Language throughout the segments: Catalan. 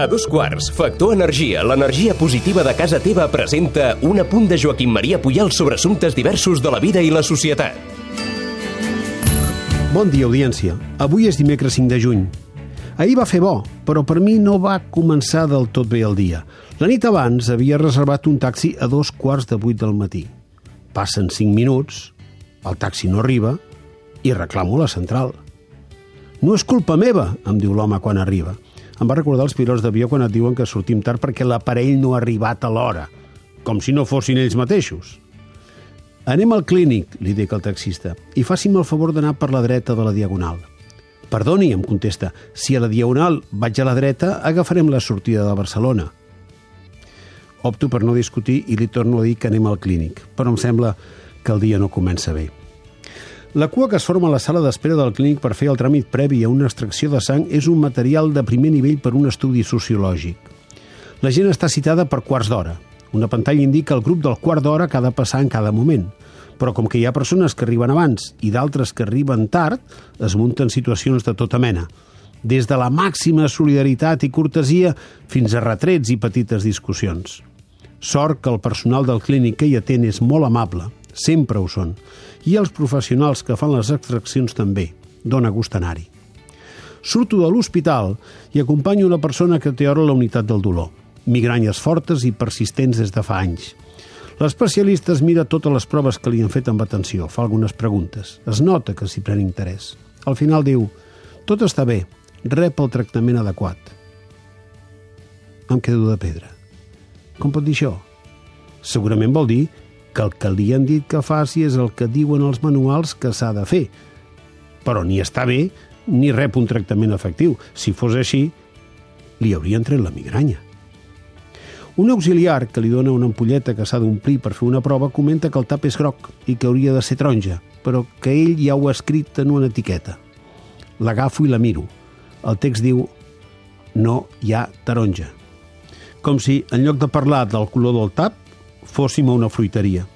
A dos quarts, Factor Energia, l'energia positiva de casa teva, presenta un apunt de Joaquim Maria Puyal sobre assumptes diversos de la vida i la societat. Bon dia, audiència. Avui és dimecres 5 de juny. Ahir va fer bo, però per mi no va començar del tot bé el dia. La nit abans havia reservat un taxi a dos quarts de vuit del matí. Passen 5 minuts, el taxi no arriba i reclamo la central. No és culpa meva, em diu l'home quan arriba. Em va recordar els pilots d'avió quan et diuen que sortim tard perquè l'aparell no ha arribat a l'hora, com si no fossin ells mateixos. Anem al clínic, li dic al taxista, i faci'm el favor d'anar per la dreta de la diagonal. Perdoni, em contesta, si a la diagonal vaig a la dreta, agafarem la sortida de Barcelona. Opto per no discutir i li torno a dir que anem al clínic, però em sembla que el dia no comença bé. La cua que es forma a la sala d'espera del clínic per fer el tràmit previ a una extracció de sang és un material de primer nivell per un estudi sociològic. La gent està citada per quarts d'hora. Una pantalla indica el grup del quart d'hora que ha de passar en cada moment. Però com que hi ha persones que arriben abans i d'altres que arriben tard, es munten situacions de tota mena. Des de la màxima solidaritat i cortesia fins a retrets i petites discussions. Sort que el personal del clínic que hi atén és molt amable, sempre ho són, i els professionals que fan les extraccions també. Dóna gust anar-hi. Surto de l'hospital i acompanyo una persona que té hora la unitat del dolor. Migranyes fortes i persistents des de fa anys. L'especialista es mira totes les proves que li han fet amb atenció, fa algunes preguntes. Es nota que s'hi pren interès. Al final diu, tot està bé, rep el tractament adequat. Em quedo de pedra. Com pot dir això? Segurament vol dir que el que li han dit que faci és el que diuen els manuals que s'ha de fer. Però ni està bé ni rep un tractament efectiu. Si fos així, li haurien tret la migranya. Un auxiliar que li dona una ampolleta que s'ha d'omplir per fer una prova comenta que el tap és groc i que hauria de ser taronja, però que ell ja ho ha escrit en una etiqueta. L'agafo i la miro. El text diu no hi ha taronja. Com si, en lloc de parlar del color del tap, fóssim a una fruiteria.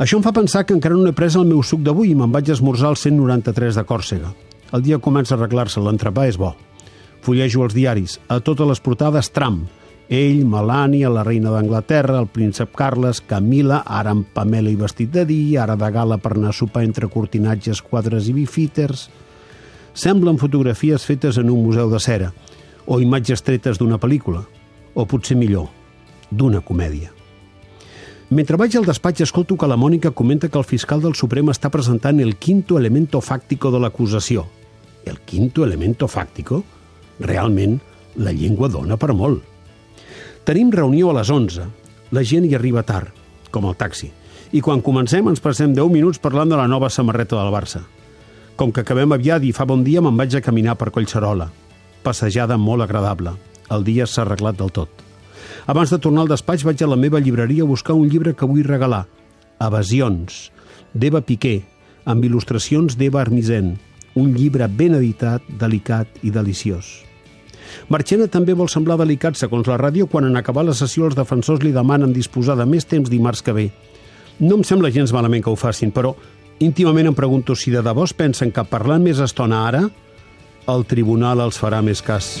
Això em fa pensar que encara no he pres el meu suc d'avui i me'n vaig esmorzar al 193 de Còrsega. El dia comença a arreglar-se, l'entrepà és bo. Fullejo els diaris. A totes les portades, Trump. Ell, Melania, la reina d'Anglaterra, el príncep Carles, Camila, ara amb Pamela i vestit de dia, ara de gala per anar a sopar entre cortinatges, quadres i bifíters. Semblen fotografies fetes en un museu de cera, o imatges tretes d'una pel·lícula, o potser millor, d'una comèdia. Mentre vaig al despatx escolto que la Mònica comenta que el fiscal del Suprem està presentant el quinto elemento fàctico de l'acusació. El quinto elemento fàctico? Realment, la llengua dona per molt. Tenim reunió a les 11. La gent hi arriba tard, com el taxi. I quan comencem ens passem 10 minuts parlant de la nova samarreta del Barça. Com que acabem aviat i fa bon dia, me'n vaig a caminar per Collserola. Passejada molt agradable. El dia s'ha arreglat del tot. Abans de tornar al despatx vaig a la meva llibreria a buscar un llibre que vull regalar. Evasions, d'Eva Piqué, amb il·lustracions d'Eva Armisen. Un llibre ben editat, delicat i deliciós. Marchena també vol semblar delicat, segons la ràdio, quan en acabar la sessió els defensors li demanen disposar de més temps dimarts que ve. No em sembla gens malament que ho facin, però íntimament em pregunto si de debò es pensen que parlant més estona ara, el tribunal els farà més cas.